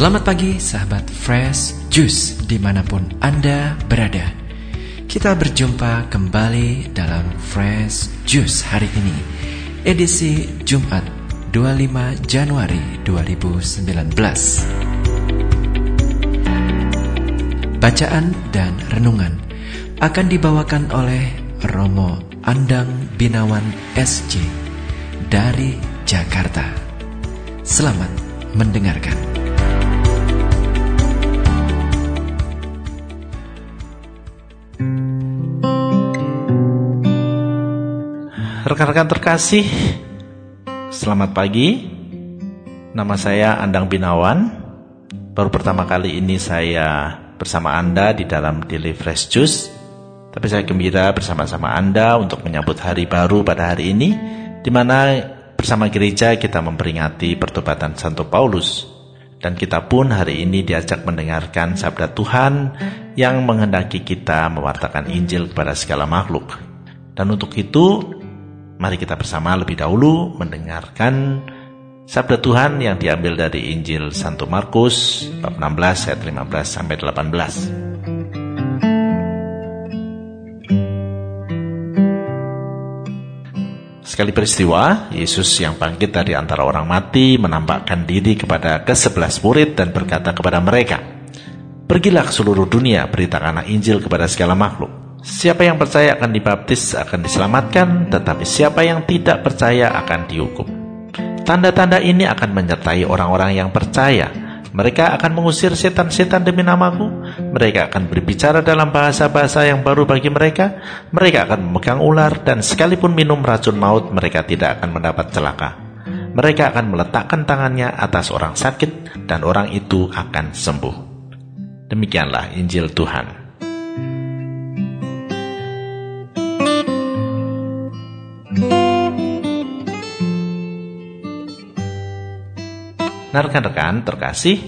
Selamat pagi sahabat Fresh Juice di mana pun Anda berada. Kita berjumpa kembali dalam Fresh Juice hari ini Edisi Jumat 25 Januari 2019 Bacaan dan renungan akan dibawakan oleh Romo Andang Binawan SJ dari Jakarta. Selamat mendengarkan Rekan-rekan terkasih, selamat pagi. Nama saya Andang Binawan. Baru pertama kali ini saya bersama Anda di dalam Daily Fresh Juice. Tapi saya gembira bersama-sama Anda untuk menyambut hari baru pada hari ini, di mana bersama gereja kita memperingati pertobatan Santo Paulus. Dan kita pun hari ini diajak mendengarkan sabda Tuhan yang menghendaki kita mewartakan Injil kepada segala makhluk. Dan untuk itu, Mari kita bersama lebih dahulu mendengarkan sabda Tuhan yang diambil dari Injil Santo Markus bab 16 ayat 15 sampai 18. Sekali peristiwa, Yesus yang bangkit dari antara orang mati menampakkan diri kepada kesebelas murid dan berkata kepada mereka, Pergilah ke seluruh dunia, beritakan Injil kepada segala makhluk. Siapa yang percaya akan dibaptis akan diselamatkan, tetapi siapa yang tidak percaya akan dihukum. Tanda-tanda ini akan menyertai orang-orang yang percaya. Mereka akan mengusir setan-setan demi namaku. Mereka akan berbicara dalam bahasa-bahasa yang baru bagi mereka. Mereka akan memegang ular dan sekalipun minum racun maut, mereka tidak akan mendapat celaka. Mereka akan meletakkan tangannya atas orang sakit dan orang itu akan sembuh. Demikianlah Injil Tuhan. Nah rekan-rekan terkasih,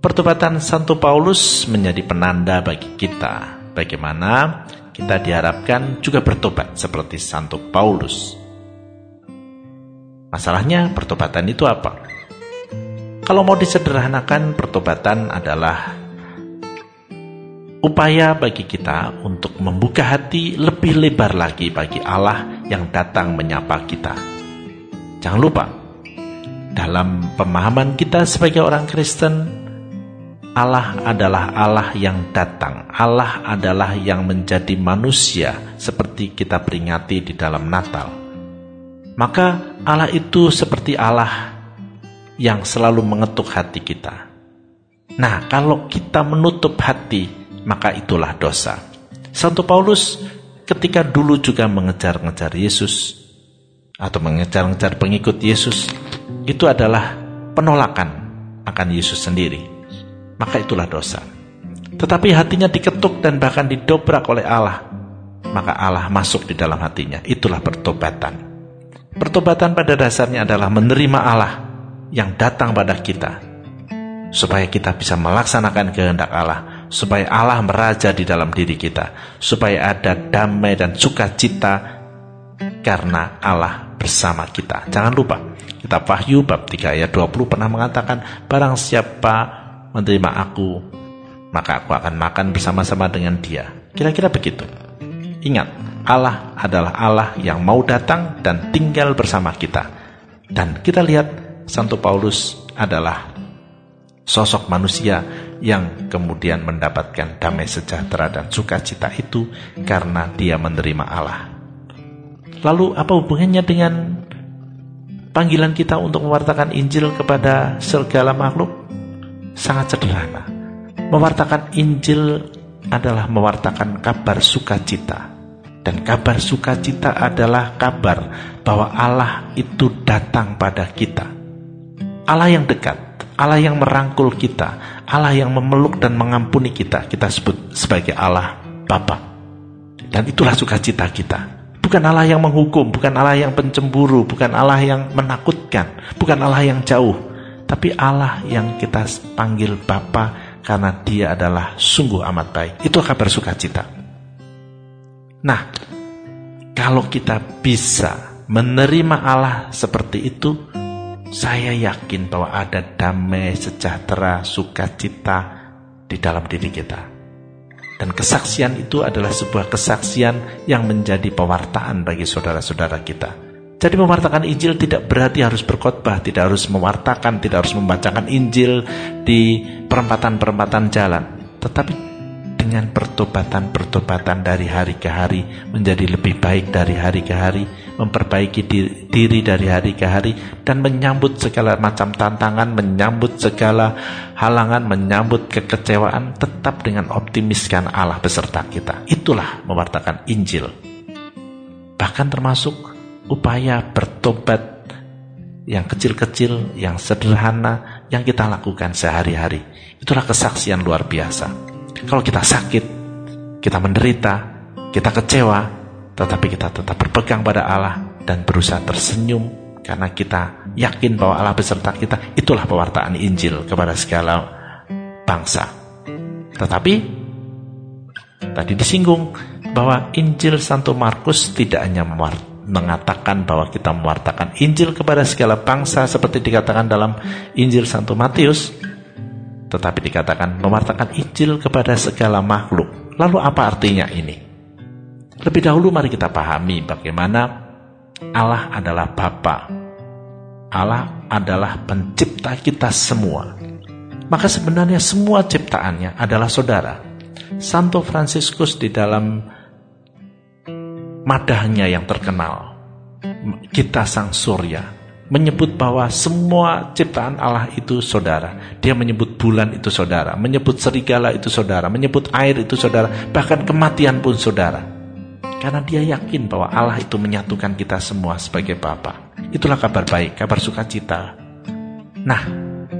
pertobatan Santo Paulus menjadi penanda bagi kita bagaimana kita diharapkan juga bertobat seperti Santo Paulus. Masalahnya pertobatan itu apa? Kalau mau disederhanakan, pertobatan adalah upaya bagi kita untuk membuka hati lebih lebar lagi bagi Allah yang datang menyapa kita. Jangan lupa, dalam pemahaman kita sebagai orang Kristen, Allah adalah Allah yang datang. Allah adalah yang menjadi manusia seperti kita peringati di dalam Natal. Maka Allah itu seperti Allah yang selalu mengetuk hati kita. Nah, kalau kita menutup hati, maka itulah dosa. Santo Paulus ketika dulu juga mengejar-ngejar Yesus atau mengejar-ngejar pengikut Yesus, itu adalah penolakan akan Yesus sendiri. Maka itulah dosa. Tetapi hatinya diketuk dan bahkan didobrak oleh Allah. Maka Allah masuk di dalam hatinya. Itulah pertobatan. Pertobatan pada dasarnya adalah menerima Allah yang datang pada kita. Supaya kita bisa melaksanakan kehendak Allah. Supaya Allah meraja di dalam diri kita. Supaya ada damai dan sukacita karena Allah bersama kita. Jangan lupa, Kitab Wahyu bab 3 ayat 20 pernah mengatakan, Barang siapa menerima aku, maka aku akan makan bersama-sama dengan dia. Kira-kira begitu. Ingat, Allah adalah Allah yang mau datang dan tinggal bersama kita. Dan kita lihat Santo Paulus adalah sosok manusia yang kemudian mendapatkan damai sejahtera dan sukacita itu karena dia menerima Allah. Lalu apa hubungannya dengan panggilan kita untuk mewartakan Injil kepada segala makhluk sangat sederhana. Mewartakan Injil adalah mewartakan kabar sukacita. Dan kabar sukacita adalah kabar bahwa Allah itu datang pada kita. Allah yang dekat, Allah yang merangkul kita, Allah yang memeluk dan mengampuni kita, kita sebut sebagai Allah Bapa. Dan itulah sukacita kita. Bukan Allah yang menghukum, bukan Allah yang pencemburu, bukan Allah yang menakutkan, bukan Allah yang jauh, tapi Allah yang kita panggil Bapa karena Dia adalah sungguh amat baik. Itu kabar sukacita. Nah, kalau kita bisa menerima Allah seperti itu, saya yakin bahwa ada damai, sejahtera, sukacita di dalam diri kita. Dan kesaksian itu adalah sebuah kesaksian yang menjadi pewartaan bagi saudara-saudara kita. Jadi mewartakan Injil tidak berarti harus berkhotbah, tidak harus mewartakan, tidak harus membacakan Injil di perempatan-perempatan jalan. Tetapi dengan pertobatan-pertobatan dari hari ke hari menjadi lebih baik dari hari ke hari, memperbaiki diri, dari hari ke hari dan menyambut segala macam tantangan, menyambut segala halangan, menyambut kekecewaan tetap dengan optimiskan Allah beserta kita. Itulah mewartakan Injil. Bahkan termasuk upaya bertobat yang kecil-kecil, yang sederhana, yang kita lakukan sehari-hari. Itulah kesaksian luar biasa. Kalau kita sakit, kita menderita, kita kecewa, tetapi kita tetap berpegang pada Allah dan berusaha tersenyum karena kita yakin bahwa Allah beserta kita. Itulah pewartaan Injil kepada segala bangsa. Tetapi tadi disinggung bahwa Injil Santo Markus tidak hanya mengatakan bahwa kita mewartakan Injil kepada segala bangsa seperti dikatakan dalam Injil Santo Matius, tetapi dikatakan mewartakan Injil kepada segala makhluk. Lalu apa artinya ini? Lebih dahulu mari kita pahami bagaimana Allah adalah Bapa. Allah adalah pencipta kita semua. Maka sebenarnya semua ciptaannya adalah saudara. Santo Fransiskus di dalam madahnya yang terkenal, kita sang surya, menyebut bahwa semua ciptaan Allah itu saudara. Dia menyebut bulan itu saudara, menyebut serigala itu saudara, menyebut air itu saudara, bahkan kematian pun saudara. Karena dia yakin bahwa Allah itu menyatukan kita semua sebagai Bapa. Itulah kabar baik, kabar sukacita. Nah,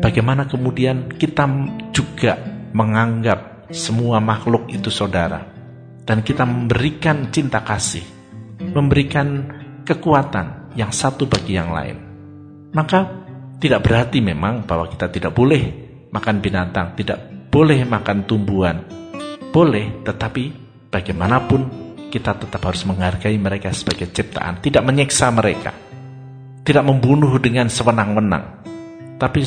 bagaimana kemudian kita juga menganggap semua makhluk itu saudara dan kita memberikan cinta kasih, memberikan kekuatan yang satu bagi yang lain. Maka tidak berarti memang bahwa kita tidak boleh makan binatang, tidak boleh makan tumbuhan. Boleh, tetapi bagaimanapun kita tetap harus menghargai mereka sebagai ciptaan, tidak menyiksa mereka. Tidak membunuh dengan sewenang-wenang, tapi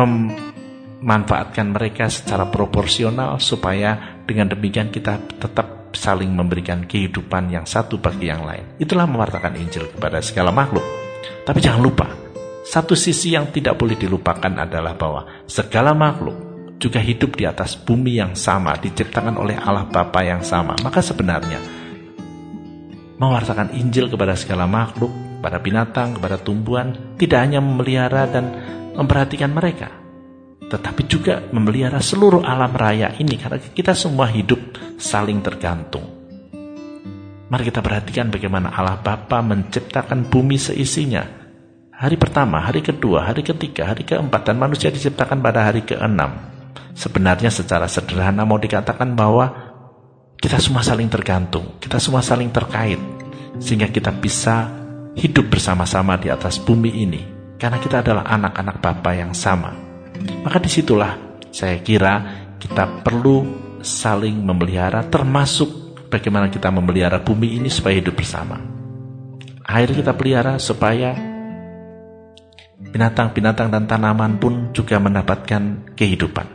memanfaatkan mereka secara proporsional supaya dengan demikian kita tetap saling memberikan kehidupan yang satu bagi yang lain. Itulah mewartakan Injil kepada segala makhluk. Tapi jangan lupa, satu sisi yang tidak boleh dilupakan adalah bahwa segala makhluk juga hidup di atas bumi yang sama, diciptakan oleh Allah Bapa yang sama. Maka sebenarnya mewartakan Injil kepada segala makhluk, kepada binatang, kepada tumbuhan, tidak hanya memelihara dan memperhatikan mereka, tetapi juga memelihara seluruh alam raya ini karena kita semua hidup saling tergantung. Mari kita perhatikan bagaimana Allah Bapa menciptakan bumi seisinya. Hari pertama, hari kedua, hari ketiga, hari keempat, dan manusia diciptakan pada hari keenam. Sebenarnya secara sederhana mau dikatakan bahwa kita semua saling tergantung, kita semua saling terkait, sehingga kita bisa hidup bersama-sama di atas bumi ini. Karena kita adalah anak-anak Bapa yang sama. Maka di situlah saya kira kita perlu saling memelihara termasuk bagaimana kita memelihara bumi ini supaya hidup bersama. Air kita pelihara supaya binatang-binatang dan tanaman pun juga mendapatkan kehidupan.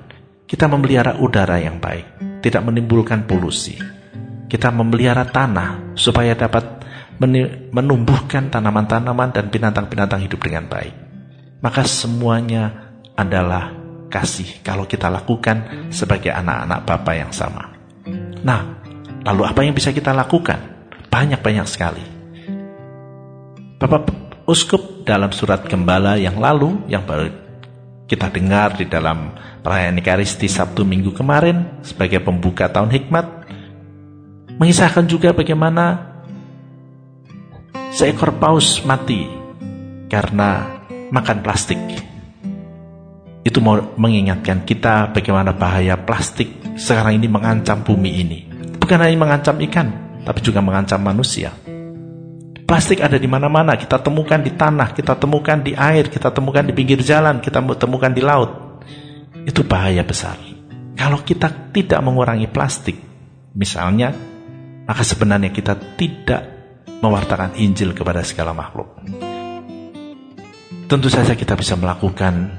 Kita memelihara udara yang baik, tidak menimbulkan polusi. Kita memelihara tanah supaya dapat menumbuhkan tanaman-tanaman dan binatang-binatang hidup dengan baik. Maka semuanya adalah kasih kalau kita lakukan sebagai anak-anak Bapa yang sama. Nah, Lalu apa yang bisa kita lakukan? Banyak-banyak sekali. Bapak Uskup dalam surat gembala yang lalu yang baru kita dengar di dalam perayaan Ekaristi Sabtu Minggu kemarin sebagai pembuka tahun hikmat mengisahkan juga bagaimana seekor paus mati karena makan plastik. Itu mau mengingatkan kita bagaimana bahaya plastik sekarang ini mengancam bumi ini bukan hanya mengancam ikan, tapi juga mengancam manusia. Plastik ada di mana-mana, kita temukan di tanah, kita temukan di air, kita temukan di pinggir jalan, kita temukan di laut. Itu bahaya besar. Kalau kita tidak mengurangi plastik, misalnya, maka sebenarnya kita tidak mewartakan Injil kepada segala makhluk. tentu saja kita bisa melakukan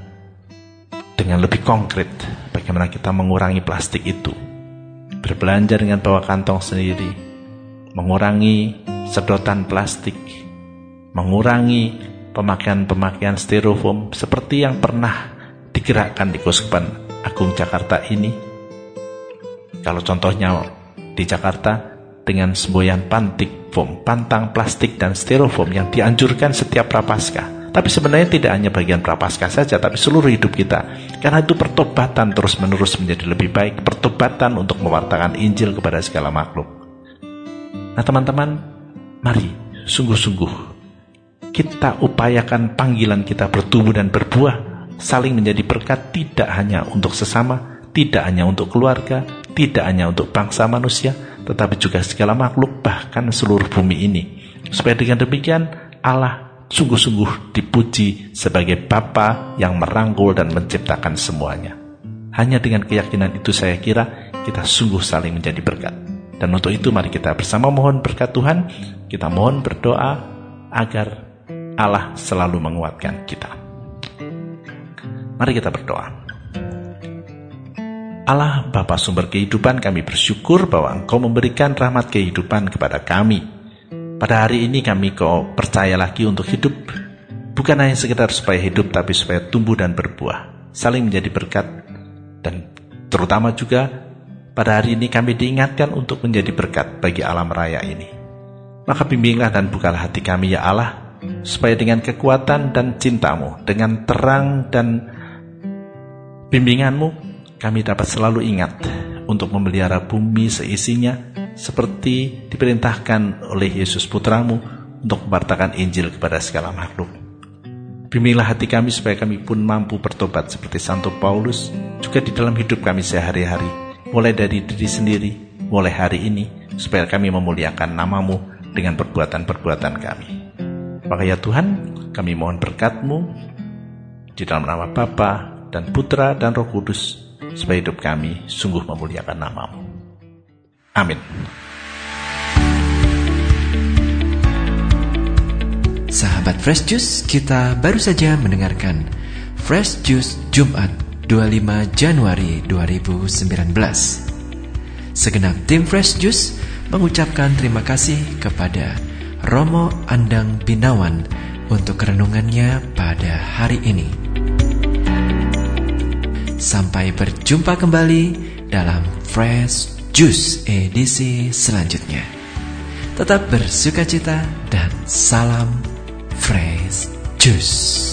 dengan lebih konkret bagaimana kita mengurangi plastik itu. Berbelanja dengan bawa kantong sendiri, mengurangi sedotan plastik, mengurangi pemakaian-pemakaian styrofoam seperti yang pernah digerakkan di Kuskupan Agung Jakarta ini. Kalau contohnya di Jakarta dengan semboyan pantik foam, pantang plastik dan styrofoam yang dianjurkan setiap prapaskah tapi sebenarnya tidak hanya bagian prapaskah saja, tapi seluruh hidup kita. Karena itu pertobatan terus-menerus menjadi lebih baik, pertobatan untuk mewartakan Injil kepada segala makhluk. Nah teman-teman, mari sungguh-sungguh kita upayakan panggilan kita bertumbuh dan berbuah, saling menjadi berkat tidak hanya untuk sesama, tidak hanya untuk keluarga, tidak hanya untuk bangsa manusia, tetapi juga segala makhluk, bahkan seluruh bumi ini. Supaya dengan demikian Allah sungguh-sungguh dipuji sebagai Bapa yang merangkul dan menciptakan semuanya. Hanya dengan keyakinan itu saya kira kita sungguh saling menjadi berkat. Dan untuk itu mari kita bersama mohon berkat Tuhan, kita mohon berdoa agar Allah selalu menguatkan kita. Mari kita berdoa. Allah Bapa sumber kehidupan kami bersyukur bahwa Engkau memberikan rahmat kehidupan kepada kami pada hari ini kami kau percaya lagi untuk hidup, bukan hanya sekedar supaya hidup, tapi supaya tumbuh dan berbuah, saling menjadi berkat, dan terutama juga pada hari ini kami diingatkan untuk menjadi berkat bagi alam raya ini. Maka bimbinglah dan bukalah hati kami ya Allah, supaya dengan kekuatan dan cintamu, dengan terang dan bimbinganmu, kami dapat selalu ingat untuk memelihara bumi seisinya, seperti diperintahkan oleh Yesus putramu untuk membartakan Injil kepada segala makhluk. Bimbinglah hati kami supaya kami pun mampu bertobat seperti Santo Paulus juga di dalam hidup kami sehari-hari, mulai dari diri sendiri, mulai hari ini, supaya kami memuliakan namamu dengan perbuatan-perbuatan kami. Maka ya Tuhan, kami mohon berkatmu di dalam nama Bapa dan Putra dan Roh Kudus, supaya hidup kami sungguh memuliakan namamu. Amin. Sahabat Fresh Juice, kita baru saja mendengarkan Fresh Juice Jumat 25 Januari 2019. Segenap tim Fresh Juice mengucapkan terima kasih kepada Romo Andang Binawan untuk renungannya pada hari ini. Sampai berjumpa kembali dalam Fresh Jus edisi selanjutnya. Tetap bersuka cita dan salam Fresh Juice.